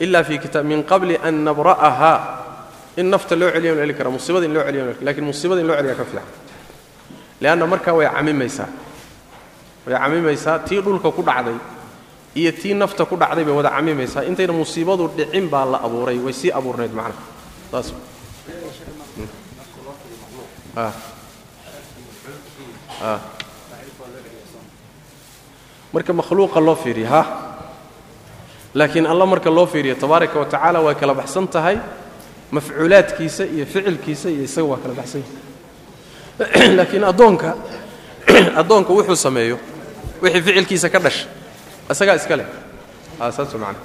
ila fi kita min qabli an nabra'aha. In nafta loo celiya la heli kara musiibada in loo celiya laakiin musiibada in loo celiya ka fiican leanna markaa way camimaysaa. Way camimaysaa tii dhulka ku dhacday iyo tii nafta ku dhacday bay wada camimaysaa. Intayna musiibadu dhicin baa la abuuray way sii abuurnayd macnaha. Saas marka makhluuqa loo fiiriya ha laakiin alla marka loo fiiriyo tabaaraka wa tacaala way kala baxsan tahay mafcuulaadkiisa iyo ficilkiisa iyo isaga waa kala baxsan yahay. Laakiin addoonka addoonka wuxuu sameeyo wixii ficilkiisa ka dhasha isagaa iska leh. Saas macana